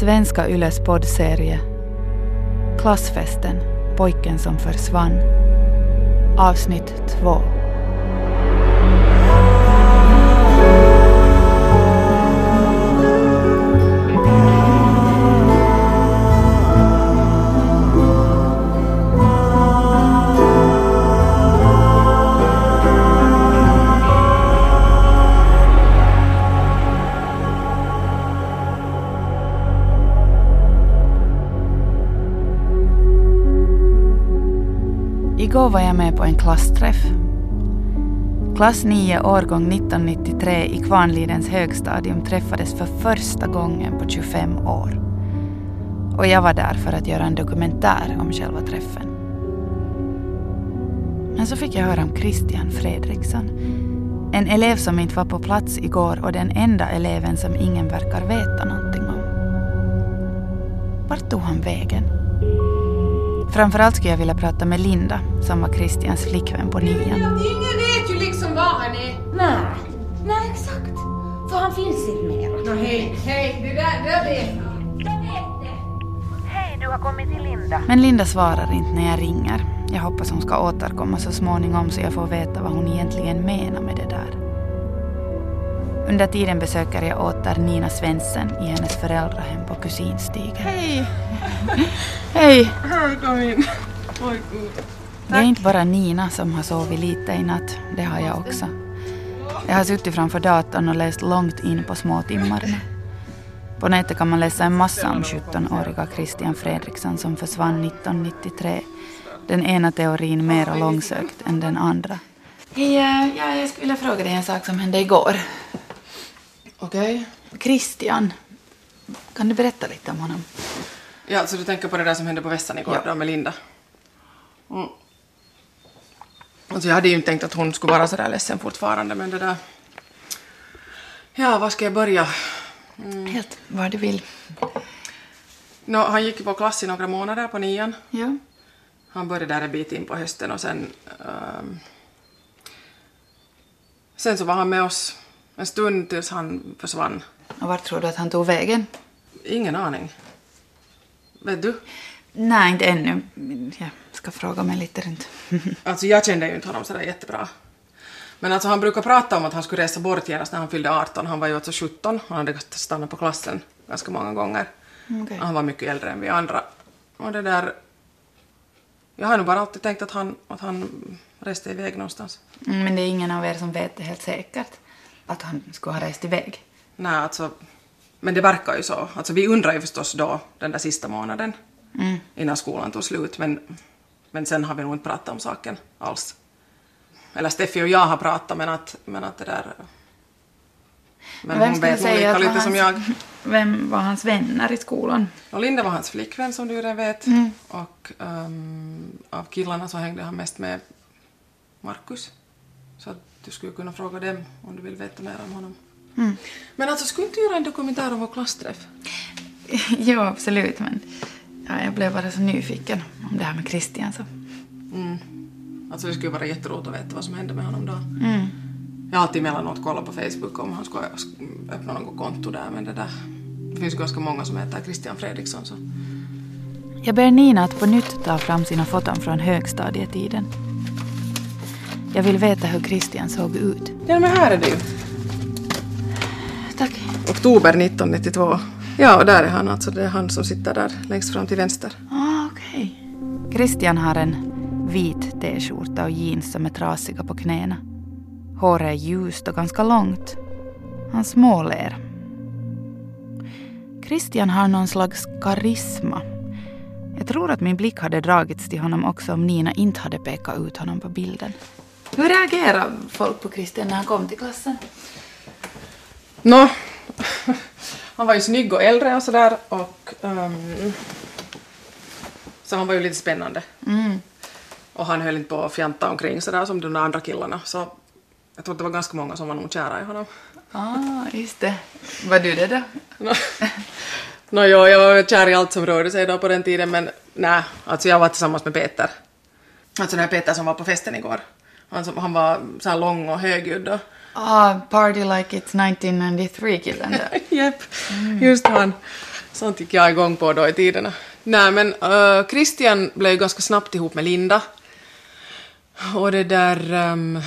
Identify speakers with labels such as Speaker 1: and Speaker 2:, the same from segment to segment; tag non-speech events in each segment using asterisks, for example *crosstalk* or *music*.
Speaker 1: Svenska Yles poddserie Klassfesten, pojken som försvann. Avsnitt 2. Igår var jag med på en klassträff. Klass 9 årgång 1993 i Kvarnlidens högstadium träffades för första gången på 25 år. Och jag var där för att göra en dokumentär om själva träffen. Men så fick jag höra om Christian Fredriksson. En elev som inte var på plats igår och den enda eleven som ingen verkar veta någonting om. Vart tog han vägen? Framförallt skulle jag vilja prata med Linda, som var Christians flickvän på nian.
Speaker 2: Ingen vet ju liksom var han är.
Speaker 3: Nej, nej exakt. För han finns inte mera.
Speaker 2: Nå hej, hej, det där, det där vet jag.
Speaker 3: Hej, du har kommit till Linda.
Speaker 1: Men Linda svarar inte när jag ringer. Jag hoppas hon ska återkomma så småningom så jag får veta vad hon egentligen menar med det. Under tiden besöker jag åter Nina Svensson i hennes föräldrahem på Kusinstigen.
Speaker 2: Hej. *laughs*
Speaker 1: Hej!
Speaker 2: Hej, kom in. Oj, gud.
Speaker 1: Det är inte bara Nina som har sovit lite i natt, det har jag också. Jag har suttit framför datorn och läst långt in på småtimmarna. På nätet kan man läsa en massa om 17-åriga Christian Fredriksson som försvann 1993. Den ena teorin mer långsökt än den andra. Hej, ja, jag skulle vilja fråga dig en sak som hände igår.
Speaker 4: Okej.
Speaker 1: Christian, kan du berätta lite om honom?
Speaker 4: Ja, så du tänker på det där som hände på vässan igår
Speaker 1: Ja.
Speaker 4: då med Linda? Mm. Alltså jag hade ju inte tänkt att hon skulle vara sådär ledsen fortfarande men det där... Ja, var ska jag börja?
Speaker 1: Helt var du vill.
Speaker 4: Nå, han gick ju på klass i några månader på nian.
Speaker 1: Ja.
Speaker 4: Han började där en bit in på hösten och sen... ehm, sen så var han med oss en stund tills han försvann.
Speaker 1: Och vart tror du att han tog vägen?
Speaker 4: Ingen aning. Vet du?
Speaker 1: Nej, inte ännu. Jag ska fråga mig lite runt. *laughs*
Speaker 4: Alltså jag kände ju inte honom sådär jättebra. Men alltså han brukar prata om att han skulle resa bort genast när han fyllde 18. Han var ju alltså 17 han hade stannat på klassen ganska många gånger.
Speaker 1: Okej.
Speaker 4: Han var mycket äldre än vi andra. Och det där... Jag har nog bara alltid tänkt att han, att han reste iväg någonstans.
Speaker 1: Mm, Men det är ingen av er som vet det helt säkert. Att han skulle ha rest iväg.
Speaker 4: Nej, alltså... Men det verkar ju så. Alltså vi undrar ju förstås då, den där sista månaden, innan skolan tog slut. Men, men sen har vi nog inte pratat om saken alls. Eller Steffi och jag har pratat, men att, men att det där... Men
Speaker 1: Vem
Speaker 4: hon vet nog
Speaker 1: säga
Speaker 4: lika
Speaker 1: att var
Speaker 4: lite
Speaker 1: hans,
Speaker 4: som jag. *laughs*
Speaker 1: Vem var hans vänner i skolan?
Speaker 4: Och Linda var hans flickvän som du redan vet.
Speaker 1: Mm.
Speaker 4: Och ehm, av killarna så hängde han mest med Markus. Du skulle kunna fråga dem om du vill veta mer om honom.
Speaker 1: Mm.
Speaker 4: Men alltså, skulle inte göra en dokumentär om vår klassträff? *laughs*
Speaker 1: jo, absolut, men ja, jag blev bara så nyfiken om det här med Christian. Så.
Speaker 4: Alltså det skulle vara jätteroligt att veta vad som hände med honom då.
Speaker 1: Mm.
Speaker 4: Jag har alltid emellanåt kollat på Facebook om han skulle öppna något konto där, men det där... Det finns ganska många som heter Christian Fredriksson så...
Speaker 1: Jag ber Nina att på nytt ta fram sina foton från högstadietiden. Jag vill veta hur Christian såg ut.
Speaker 4: Ja men här är det ju.
Speaker 1: Tack.
Speaker 4: Oktober 1992. Ja, och där är han alltså. Det är han som sitter där längst fram till vänster.
Speaker 1: Ah, okej. Christian har en vit t-skjorta och jeans som är trasiga på knäna. Håret är ljust och ganska långt. Han småler. Christian har någon slags karisma. Jag tror att min blick hade dragits till honom också om Nina inte hade pekat ut honom på bilden. Hur reagerade folk på Christian när han kom till klassen?
Speaker 4: Nå, *laughs* han var ju snygg och äldre och sådär och... ehm, så han var ju lite spännande.
Speaker 1: Mm.
Speaker 4: Och han höll inte på att fjanta omkring sådär som de andra killarna. Så jag tror att det var ganska många som var nog kära i honom.
Speaker 1: Ah, just det. Var du det då? *laughs*
Speaker 4: Nå, Nå jo, jag var kär i allt som rörde sig då på den tiden men nej, alltså jag var tillsammans med Peter. Alltså den här Peter som var på festen igår. Han, som, han var så här lång och högljudd och...
Speaker 1: Ah, Party Like It's 1993-killen där. *laughs*
Speaker 4: Japp, just han. Sånt gick jag igång på då i tiderna. Nej men uh, Christian blev ganska snabbt ihop med Linda. Och det där... Um,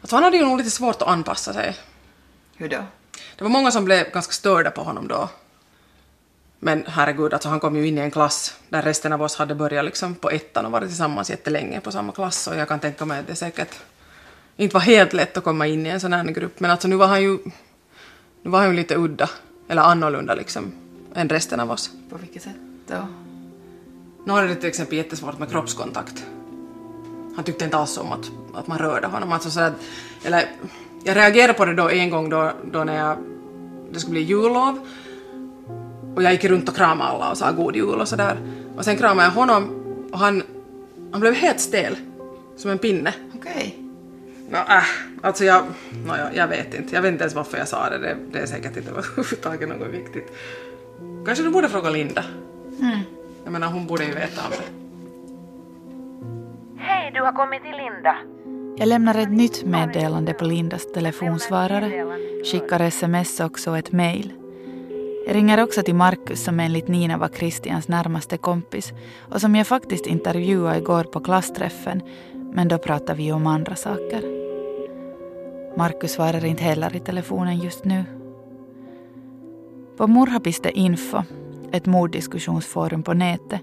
Speaker 4: alltså han hade ju nog lite svårt att anpassa sig.
Speaker 1: Hur då?
Speaker 4: Det var många som blev ganska störda på honom då. Men herregud, alltså han kom ju in i en klass där resten av oss hade börjat liksom på ettan och varit tillsammans jättelänge på samma klass och jag kan tänka mig att det säkert inte var helt lätt att komma in i en sån här grupp. Men alltså nu var han ju, nu var han ju lite udda, eller annorlunda liksom, än resten av oss.
Speaker 1: På vilket sätt då?
Speaker 4: Nu hade det till exempel jättesvårt med kroppskontakt. Han tyckte inte alls om att, att man rörde honom. Alltså så att, eller, jag reagerade på det då en gång då, då när jag, det skulle bli jullov och jag gick runt och kramade alla och sa god jul och sådär. Och sen kramade jag honom och han, han blev helt stel. Som en pinne.
Speaker 1: Okej.
Speaker 4: Nå, äh, alltså jag, no, jag, jag vet inte. Jag vet inte ens varför jag sa det. Det, det är säkert inte *laughs* överhuvudtaget något viktigt. Kanske du borde fråga Linda.
Speaker 1: Mm.
Speaker 4: Jag menar hon borde ju veta om det.
Speaker 5: Hej, du har kommit till Linda.
Speaker 1: Jag lämnar ett nytt meddelande på Lindas telefonsvarare, skickar sms också och ett mejl. Jag ringer också till Markus som enligt Nina var Christians närmaste kompis och som jag faktiskt intervjuade igår på klassträffen, men då pratade vi om andra saker. Markus svarar inte heller i telefonen just nu. På Murhapiste ett morddiskussionsforum på nätet,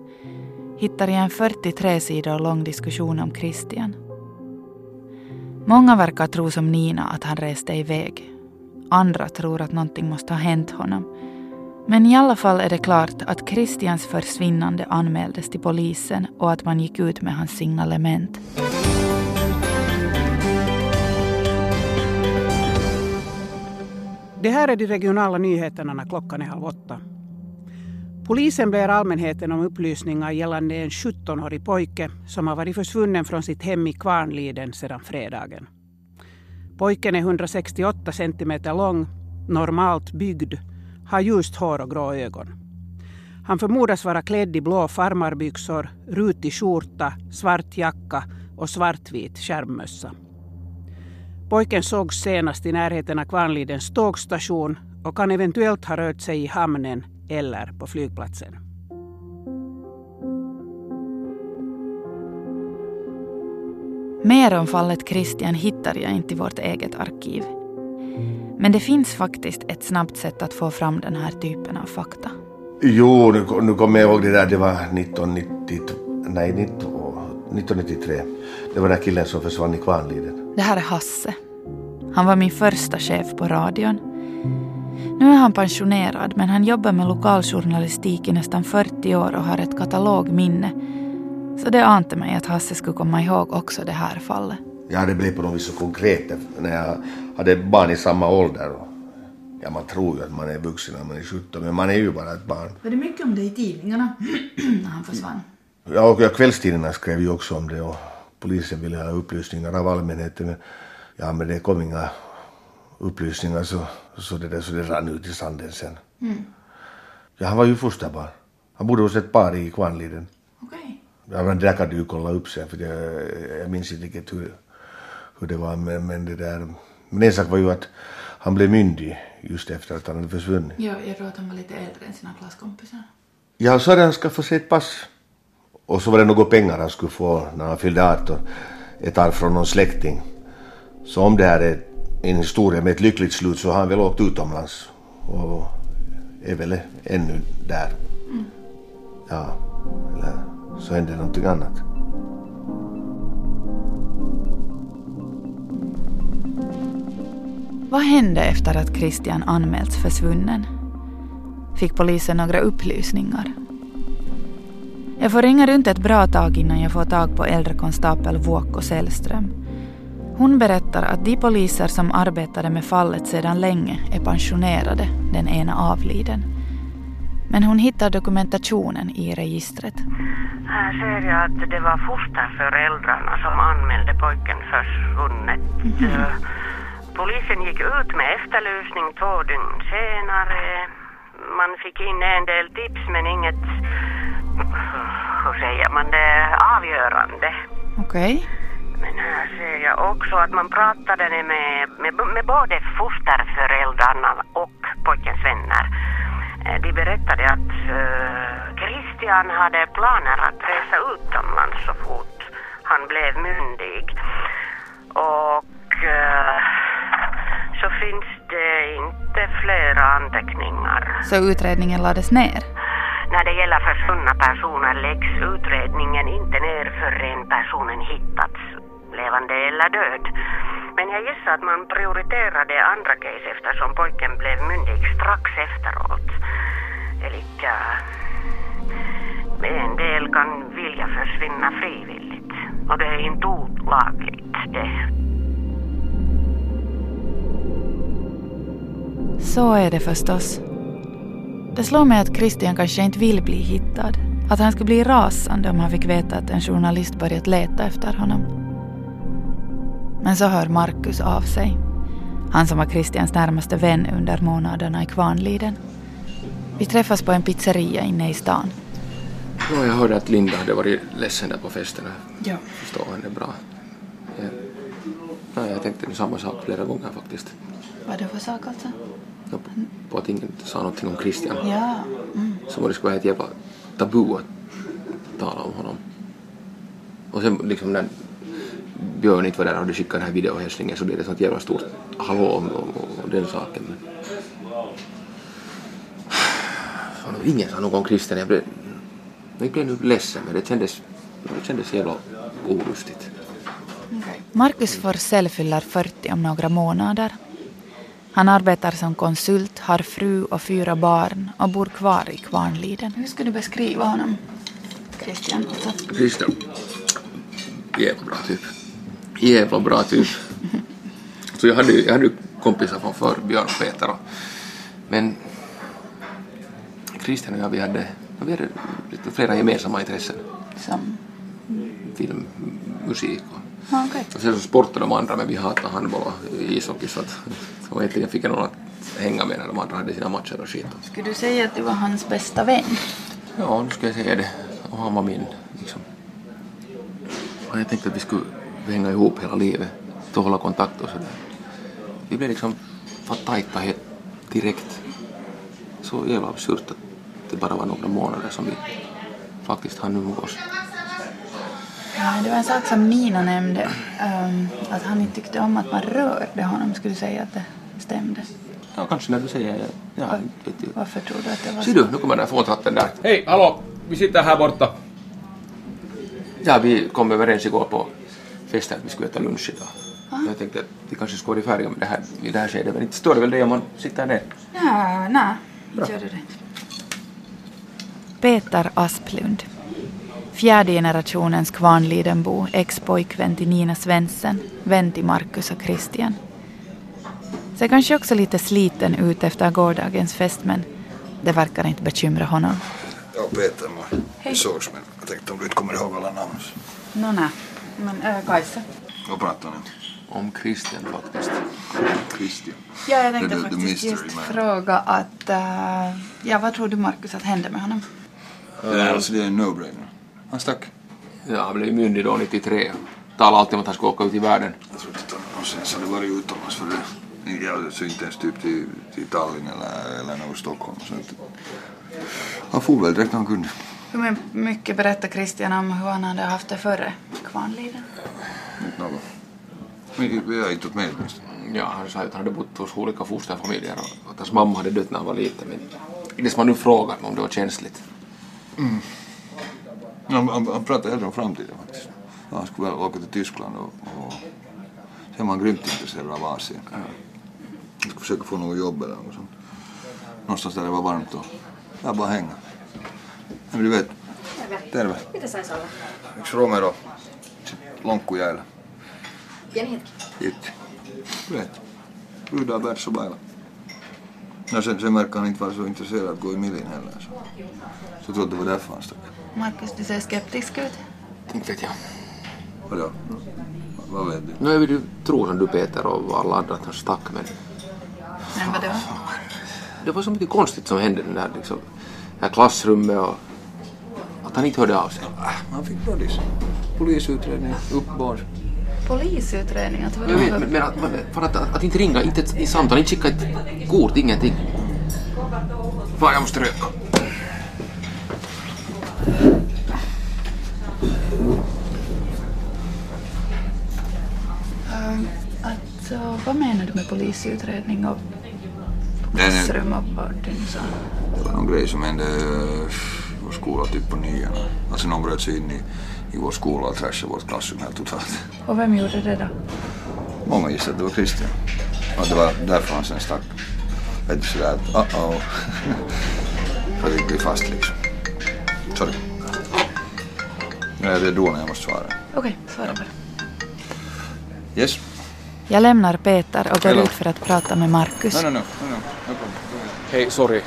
Speaker 1: hittar jag en 43 sidor lång diskussion om Christian. Många verkar tro som Nina att han reste iväg. Andra tror att någonting måste ha hänt honom. Men i alla fall är det klart att Christians försvinnande anmäldes till polisen och att man gick ut med hans signalement.
Speaker 6: Det här är de regionala nyheterna när klockan är halv åtta. Polisen ber allmänheten om upplysningar gällande en 17-årig pojke som har varit försvunnen från sitt hem i Kvarnliden sedan fredagen. Pojken är 168 centimeter lång, normalt byggd, har ljust hår och grå ögon. Han förmodas vara klädd i blå farmarbyxor, rutig skjorta, svart jacka och svartvit skärmmössa. Pojken sågs senast i närheten av Kvarnlidens tågstation och kan eventuellt ha rört sig i hamnen eller på flygplatsen.
Speaker 1: Mer om fallet Christian hittar jag inte i vårt eget arkiv. Men det finns faktiskt ett snabbt sätt att få fram den här typen av fakta.
Speaker 7: Jo, nu, nu kommer jag ihåg det där, det var 1992, nej 1993. Det var den killen som försvann i Kvarnliden.
Speaker 1: Det här är Hasse. Han var min första chef på radion. Nu är han pensionerad men han jobbar med lokaljournalistik i nästan 40 år och har ett katalogminne. Så det ante mig att Hasse skulle komma ihåg också det här fallet.
Speaker 7: Ja, det blev på något vis så konkret när jag hade barn i samma ålder. Ja, man tror ju att man är vuxen när man är 17, men man är ju bara ett barn.
Speaker 1: Var det mycket om det i tidningarna *clears throat* när han försvann?
Speaker 7: Ja, och kvällstidningarna skrev ju också om det och polisen ville ha upplysningar av allmänheten. Men, ja, men det kom inga upplysningar så, så, det, där, så det rann ut i sanden sen.
Speaker 1: Mm.
Speaker 7: Ja, han var ju fosterbarn. Han bodde hos ett par i Kvarnliden.
Speaker 1: Okej.
Speaker 7: Ja, men det där kan du ju kolla upp sen för jag, jag minns inte riktigt hur, hur det var. Men, men, det där, men en sak var ju att han blev myndig just efter att han hade försvunnit.
Speaker 1: Ja, jag tror att han var lite äldre än sina klasskompisar.
Speaker 7: Ja, så hade han skaffat sig ett pass. Och så var det några pengar han skulle få när han fyllde 18. Ett arv från någon släkting. Så om det här är en historia med ett lyckligt slut så har han väl åkt utomlands. Och är väl ännu där.
Speaker 1: Mm.
Speaker 7: Ja, eller så händer någonting annat.
Speaker 1: Vad hände efter att Christian anmälts försvunnen? Fick polisen några upplysningar? Jag får ringa runt ett bra tag innan jag får tag på äldre konstapel Vuokko Sällström. Hon berättar att de poliser som arbetade med fallet sedan länge är pensionerade, den ena avliden. Men hon hittar dokumentationen i registret.
Speaker 5: Här ser jag att det var fosterföräldrarna som anmälde pojken försvunnet. Eh, Polisen gick ut med efterlysning två dygn senare. Man fick in en del tips men inget, hur säger man det, avgörande.
Speaker 1: Okej.
Speaker 5: Men här ser jag också att man pratade med, med, med både fosterföräldrarna och pojkens vänner. berättade att eh, Christian hade planer att resa utomlands så fort han blev myndig. Och eh, så finns det inte flera anteckningar.
Speaker 1: Så utredningen lades ner.
Speaker 5: När det gäller försvunna personer läggs utredningen inte ner förrän personen hittats, levande eller död. Men jag gissar att man prioriterade andra case eftersom pojken blev myndig strax efteråt. Eli en del kan vilja försvinna frivilligt. Och det är inte olagligt det.
Speaker 1: Så är det förstås. Det slår mig att Christian kanske inte vill bli hittad. Att han skulle bli rasande om han fick veta att en journalist börjat leta efter honom. Men så hör Markus av sig. Han som var Christians närmaste vän under månaderna i Kvarnliden. Vi träffas på en pizzeria inne i stan.
Speaker 8: Ja, jag hörde att Linda hade varit ledsen där på festen.
Speaker 1: Ja.
Speaker 8: Jag förstår henne bra. Jag, ja, jag tänkte samma sak flera gånger faktiskt.
Speaker 1: Vad det för sak alltså?
Speaker 8: Ja, på, att ingen sa någonting om Christian.
Speaker 1: Ja. Mm.
Speaker 8: Som om det skulle vara ett jävla tabu att tala om honom. Och sen liksom när Björn inte var där och hade skickat den här videohälsningen så blev det sånt jävla stort hallå om, om, om den saken. Men... Fan, ingen sa något om Christian. Jag blev, jag blev nu ledsen men det kändes, det kändes jävla olustigt.
Speaker 1: Marcus Forsell fyller 40 om några månader. Han arbetar som konsult, har fru och fyra barn och bor kvar i Kvarnliden. Hur skulle du beskriva honom, Christian? Alltså,
Speaker 8: Christian. Jävla bra typ. Jävla bra typ. Så jag hade, ju- jag hade kompisar från förr, Björn och Peter. Och, men Christian och jag, vi hade, vi hade lite flera gemensamma intressen.
Speaker 1: som...
Speaker 8: Film, musik och,
Speaker 1: Ja, okej.
Speaker 8: och sen så sportade de andra men vi hatade handboll och ishockey så att så egentligen fick jag någon att hänga med när de andra hade sina matcher och skit.
Speaker 1: Skulle du säga att du var hans bästa vän?
Speaker 8: Ja, nu ska jag säga det. Och han var min. Liksom. Och jag tänkte att vi skulle hänga ihop hela livet. Och hålla kontakt och sådär. Vi blev liksom för tajta helt direkt. Så jävla absurt att det bara var några månader som vi faktiskt hann umgås.
Speaker 1: Ja, det var en sak som Nina nämnde, ehm, att han inte tyckte om att man rörde honom. Skulle du säga att det stämde?
Speaker 8: Ja, kanske när du säger ja, ja vet jag.
Speaker 1: Varför tror du att det var
Speaker 8: Ser du, nu kommer den fåntratten där.
Speaker 9: Hej, hallå! Vi sitter här borta.
Speaker 8: Ja, vi kom överens igår på festen att vi skulle äta lunch idag. Jag tänkte att vi kanske skulle vara färdiga med det här i det här skedet, men inte står det väl det om man sitter ner.
Speaker 1: Ja, nej, inte gör det det. Peter Asplund. Fjärde generationens Kvarnlidenbo, ex-pojkvän till Nina Svensson, vän till Marcus och Christian. Ser kanske också lite sliten ut efter gårdagens fest, men det verkar inte bekymra honom.
Speaker 10: Ja, Peter, man. vi sågs men jag tänkte om du inte kommer ihåg alla namn.
Speaker 1: Nå, nej. Men äh, Kajsa?
Speaker 10: Vad pratar ni
Speaker 8: Om Christian faktiskt.
Speaker 10: om? Christian.
Speaker 1: Ja, jag tänkte
Speaker 10: The- the- the
Speaker 1: faktiskt just
Speaker 10: man.
Speaker 1: fråga att... äh, ja, vad tror du Marcus att hände med honom?
Speaker 10: Det är alltså det är en no-brainer. Han stack.
Speaker 8: Ja, han blev myndig då 93. Talade alltid om att han skulle åka ut i världen.
Speaker 10: Jag tror inte att han någonsin hade varit utomlands för det. Ja, så inte ens typ till, till Tallinn eller, eller något Stockholm. Så inte. Han for väl direkt när han kunde.
Speaker 1: Hur mycket berättar Christian om hur han hade haft det före Kvarnliden?
Speaker 10: Inte något. Vi har inte åt med åtminstone.
Speaker 8: Ja, han sa att han hade bott hos olika fosterfamiljer och att hans mamma hade dött när han var liten. Men det som han nu frågar mig om det var känsligt.
Speaker 10: Han, han, han pratade hellre om framtiden faktiskt. Han skulle väl åka till Tyskland och, och sen var han grymt intresserad av Asien. Han skulle försöka få något jobb eller något sånt. Någonstans där det var varmt och ja, bara hänga. Men du vet, terve.
Speaker 3: Mitä saisi olla?
Speaker 10: Yksi Romero, sitten lonkkujäällä.
Speaker 3: Pieni hetki.
Speaker 10: Gitti. Du vet, brudar bärs och No sen, sen verkar han inte vara så intresserad att gå i millin heller. Så, så jag tror att det var därför han stack.
Speaker 1: Marcus, du ser skeptisk ut.
Speaker 8: Inte vet jag.
Speaker 10: Vadå? Vad vet du?
Speaker 8: Nu är vi ju tro som du Peter och alla andra att han stack men
Speaker 1: Men vadå?
Speaker 8: det var så mycket konstigt som hände där, liksom, det här klassrummet och att han inte hörde av sig.
Speaker 10: Han fick brådis. Polisutredning, uppbåd
Speaker 1: polisutredning. Att
Speaker 8: jag vet, men, men att, för att, att, att, inte ringa, inte ett, samtal, inte skicka ett kort, ingenting. Fan, jag måste röka.
Speaker 1: Um, vad menar du med polisutredning och
Speaker 10: eh,
Speaker 1: klassrum och partynsar?
Speaker 10: Det var någon grej som hände i vår skola typ på nian. Alltså någon bröt sig in i i vår skola och trashade vårt klassrum helt totalt.
Speaker 1: Och vem gjorde det då?
Speaker 10: Många gissade att det var Christian. Och *laughs* det var därför han sen stack. Vet du sådär att uh-oh. För att bli fast liksom. Sorry. Nej, det är då när jag måste svara.
Speaker 1: Okej, svara bara.
Speaker 10: Yes?
Speaker 1: Jag lämnar Peter och går
Speaker 8: Hello.
Speaker 1: ut för att prata med Markus.
Speaker 10: No, no, no.
Speaker 8: Hej, sorry.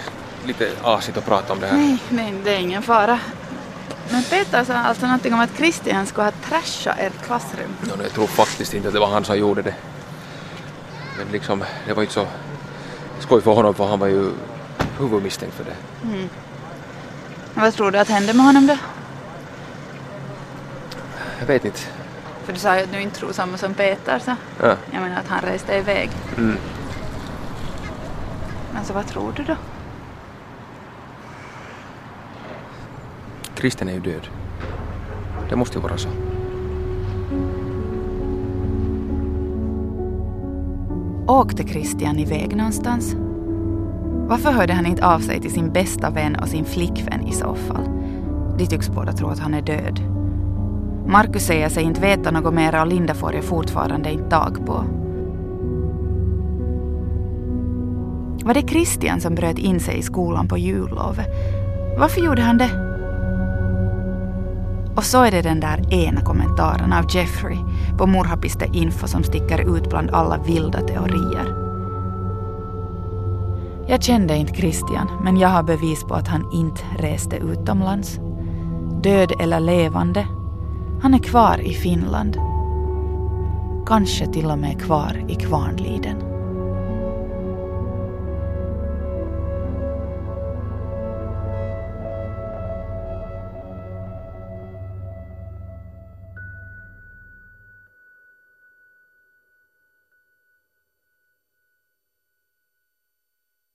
Speaker 8: Lite asigt att prata om det här.
Speaker 1: Nej, nej, det är ingen fara. Men Peter sa alltså någonting om att Christian skulle ha trashat ert klassrum.
Speaker 8: No, jag tror faktiskt inte att det var han som gjorde det. Men liksom, det var inte så skoj för honom för han var ju huvudmisstänkt för det.
Speaker 1: Vad tror du att hände med honom då?
Speaker 8: Jag vet inte.
Speaker 1: För du sa ju att du inte tror samma som Peter så.
Speaker 8: Ja.
Speaker 1: Jag menar att han reste iväg.
Speaker 8: Mm.
Speaker 1: Men så vad tror du då?
Speaker 8: Kristen är ju död. Det måste ju vara så.
Speaker 1: Åkte Christian iväg någonstans? Varför hörde han inte av sig till sin bästa vän och sin flickvän i så fall? De tycks båda tro att han är död. Markus säger sig inte veta något mer och Linda får jag fortfarande inte tag på. Var det Christian som bröt in sig i skolan på jullovet? Varför gjorde han det? Och så är det den där ena kommentaren av Jeffrey på morhapiste.info som sticker ut bland alla vilda teorier. Jag kände inte Christian, men jag har bevis på att han inte reste utomlands. Död eller levande, han är kvar i Finland. Kanske till och med kvar i Kvarnliden.